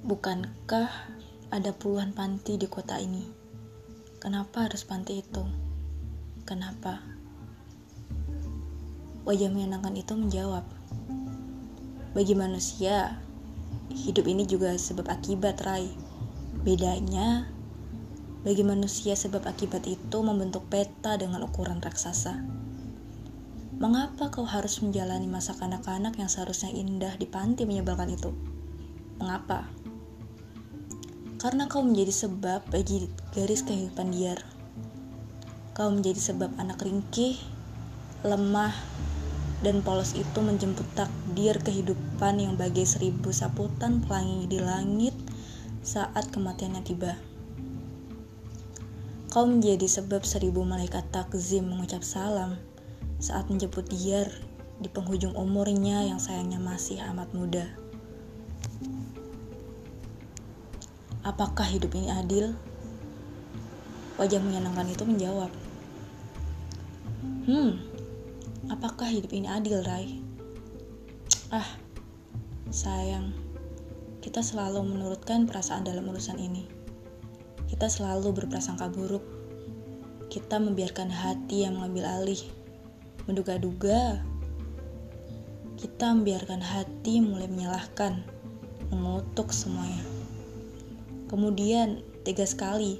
Bukankah ada puluhan panti di kota ini? Kenapa harus panti itu? Kenapa? Wajah menyenangkan itu menjawab, "Bagi manusia, hidup ini juga sebab akibat, Rai. Bedanya, bagi manusia sebab akibat itu membentuk peta dengan ukuran raksasa. Mengapa kau harus menjalani masa kanak-kanak yang seharusnya indah di panti menyebalkan itu? Mengapa? Karena kau menjadi sebab bagi garis kehidupan liar. Kau menjadi sebab anak ringkih, lemah, dan polos itu menjemput takdir kehidupan yang bagai seribu saputan pelangi di langit saat kematiannya tiba. Kau menjadi sebab seribu malaikat takzim mengucap salam saat menjemput diar di penghujung umurnya yang sayangnya masih amat muda. Apakah hidup ini adil? Wajah menyenangkan itu menjawab. Hmm, apakah hidup ini adil, Rai? Ah, sayang, kita selalu menurutkan perasaan dalam urusan ini. Kita selalu berprasangka buruk. Kita membiarkan hati yang mengambil alih, menduga-duga. Kita membiarkan hati mulai menyalahkan, mengutuk semuanya. Kemudian, tega sekali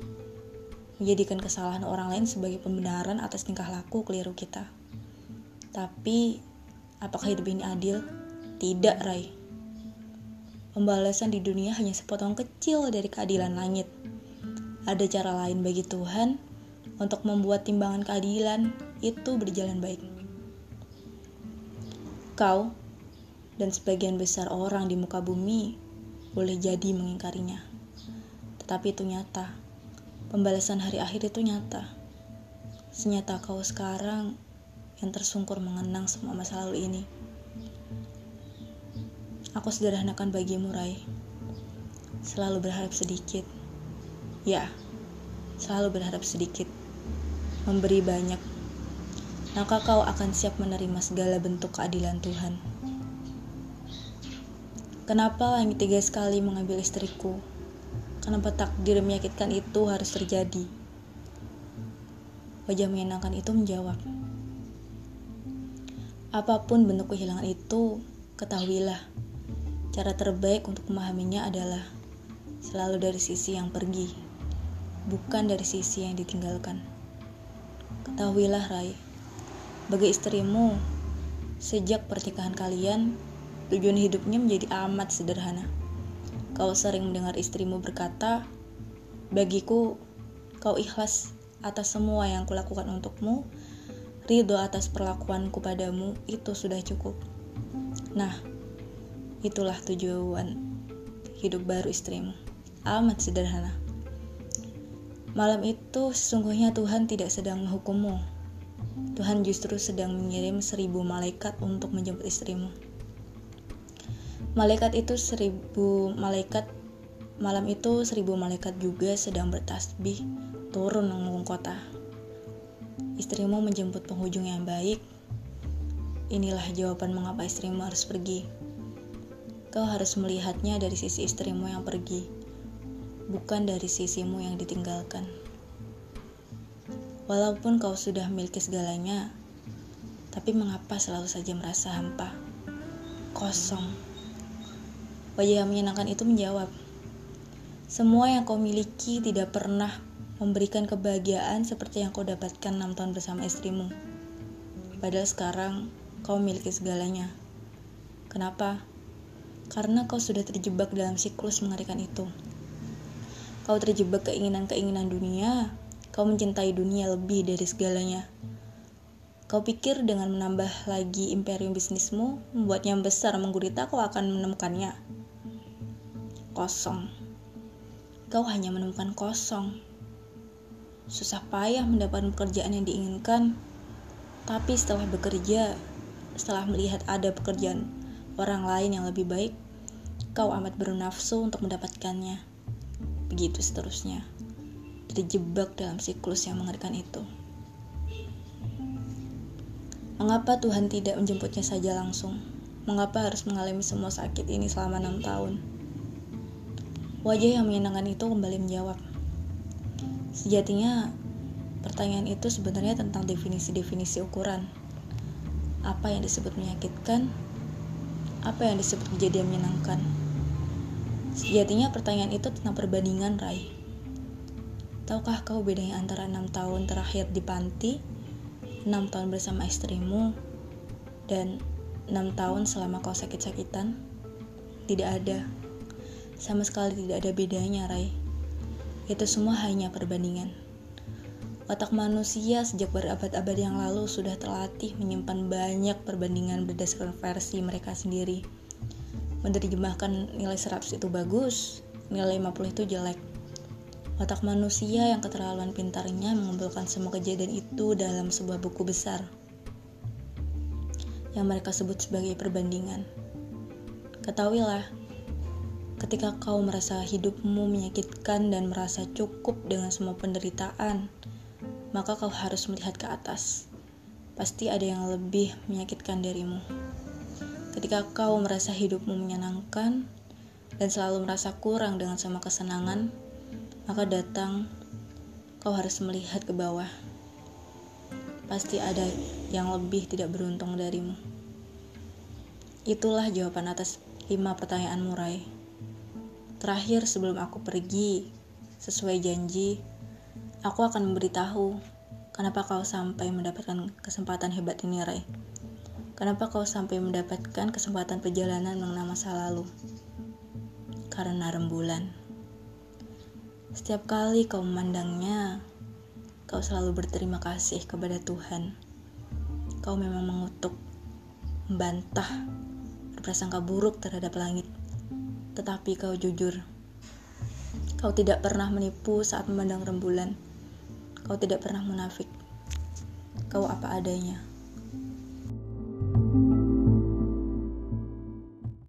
menjadikan kesalahan orang lain sebagai pembenaran atas tingkah laku keliru kita. Tapi, apakah hidup ini adil? Tidak, Rai. Pembalasan di dunia hanya sepotong kecil dari keadilan langit. Ada cara lain bagi Tuhan untuk membuat timbangan keadilan itu berjalan baik. Kau dan sebagian besar orang di muka bumi boleh jadi mengingkarinya. Tapi itu nyata. Pembalasan hari akhir itu nyata. Senyata kau sekarang yang tersungkur mengenang semua masa lalu ini. Aku sederhanakan bagimu, Rai. Selalu berharap sedikit. Ya, selalu berharap sedikit. Memberi banyak. Maka kau akan siap menerima segala bentuk keadilan Tuhan. Kenapa langit tiga sekali mengambil istriku? Kenapa takdir menyakitkan itu harus terjadi? Wajah menyenangkan itu menjawab, Apa pun bentuk kehilangan itu, ketahuilah, cara terbaik untuk memahaminya adalah selalu dari sisi yang pergi, bukan dari sisi yang ditinggalkan. Ketahuilah, Rai, bagi istrimu, sejak pernikahan kalian, tujuan hidupnya menjadi amat sederhana Kau sering mendengar istrimu berkata, Bagiku, kau ikhlas atas semua yang kulakukan untukmu, ridho atas perlakuanku padamu, itu sudah cukup. Nah, itulah tujuan hidup baru istrimu. Amat sederhana. Malam itu sesungguhnya Tuhan tidak sedang menghukummu. Tuhan justru sedang mengirim seribu malaikat untuk menjemput istrimu. Malaikat itu seribu malaikat malam itu seribu malaikat juga sedang bertasbih turun mengungkung kota. Istrimu menjemput penghujung yang baik. Inilah jawaban mengapa istrimu harus pergi. Kau harus melihatnya dari sisi istrimu yang pergi, bukan dari sisimu yang ditinggalkan. Walaupun kau sudah memiliki segalanya, tapi mengapa selalu saja merasa hampa, kosong? Wajah yang menyenangkan itu menjawab, Semua yang kau miliki tidak pernah memberikan kebahagiaan seperti yang kau dapatkan enam tahun bersama istrimu. Padahal sekarang kau memiliki segalanya. Kenapa? Karena kau sudah terjebak dalam siklus mengerikan itu. Kau terjebak keinginan-keinginan dunia, kau mencintai dunia lebih dari segalanya. Kau pikir dengan menambah lagi imperium bisnismu, membuatnya besar menggurita, kau akan menemukannya kosong. Kau hanya menemukan kosong. Susah payah mendapatkan pekerjaan yang diinginkan, tapi setelah bekerja, setelah melihat ada pekerjaan orang lain yang lebih baik, kau amat bernafsu untuk mendapatkannya. Begitu seterusnya, terjebak dalam siklus yang mengerikan itu. Mengapa Tuhan tidak menjemputnya saja langsung? Mengapa harus mengalami semua sakit ini selama enam tahun? Wajah yang menyenangkan itu kembali menjawab. Sejatinya, pertanyaan itu sebenarnya tentang definisi-definisi ukuran. Apa yang disebut menyakitkan? Apa yang disebut kejadian menyenangkan? Sejatinya pertanyaan itu tentang perbandingan, Rai. Tahukah kau bedanya antara enam tahun terakhir di panti, enam tahun bersama istrimu, dan enam tahun selama kau sakit-sakitan? Tidak ada. Sama sekali tidak ada bedanya, Rai. Itu semua hanya perbandingan. Otak manusia sejak berabad-abad yang lalu sudah terlatih menyimpan banyak perbandingan berdasarkan versi mereka sendiri. Menerjemahkan nilai 100 itu bagus, nilai 50 itu jelek. Otak manusia yang keterlaluan pintarnya mengumpulkan semua kejadian itu dalam sebuah buku besar yang mereka sebut sebagai perbandingan. Ketahuilah, Ketika kau merasa hidupmu menyakitkan dan merasa cukup dengan semua penderitaan, maka kau harus melihat ke atas. Pasti ada yang lebih menyakitkan darimu. Ketika kau merasa hidupmu menyenangkan dan selalu merasa kurang dengan semua kesenangan, maka datang kau harus melihat ke bawah. Pasti ada yang lebih tidak beruntung darimu. Itulah jawaban atas lima pertanyaan murai. Terakhir sebelum aku pergi, sesuai janji, aku akan memberitahu kenapa kau sampai mendapatkan kesempatan hebat ini, Ray. Kenapa kau sampai mendapatkan kesempatan perjalanan mengenal masa lalu? Karena rembulan. Setiap kali kau memandangnya, kau selalu berterima kasih kepada Tuhan. Kau memang mengutuk, membantah, berprasangka buruk terhadap langit tetapi kau jujur. Kau tidak pernah menipu saat memandang rembulan. Kau tidak pernah munafik. Kau apa adanya.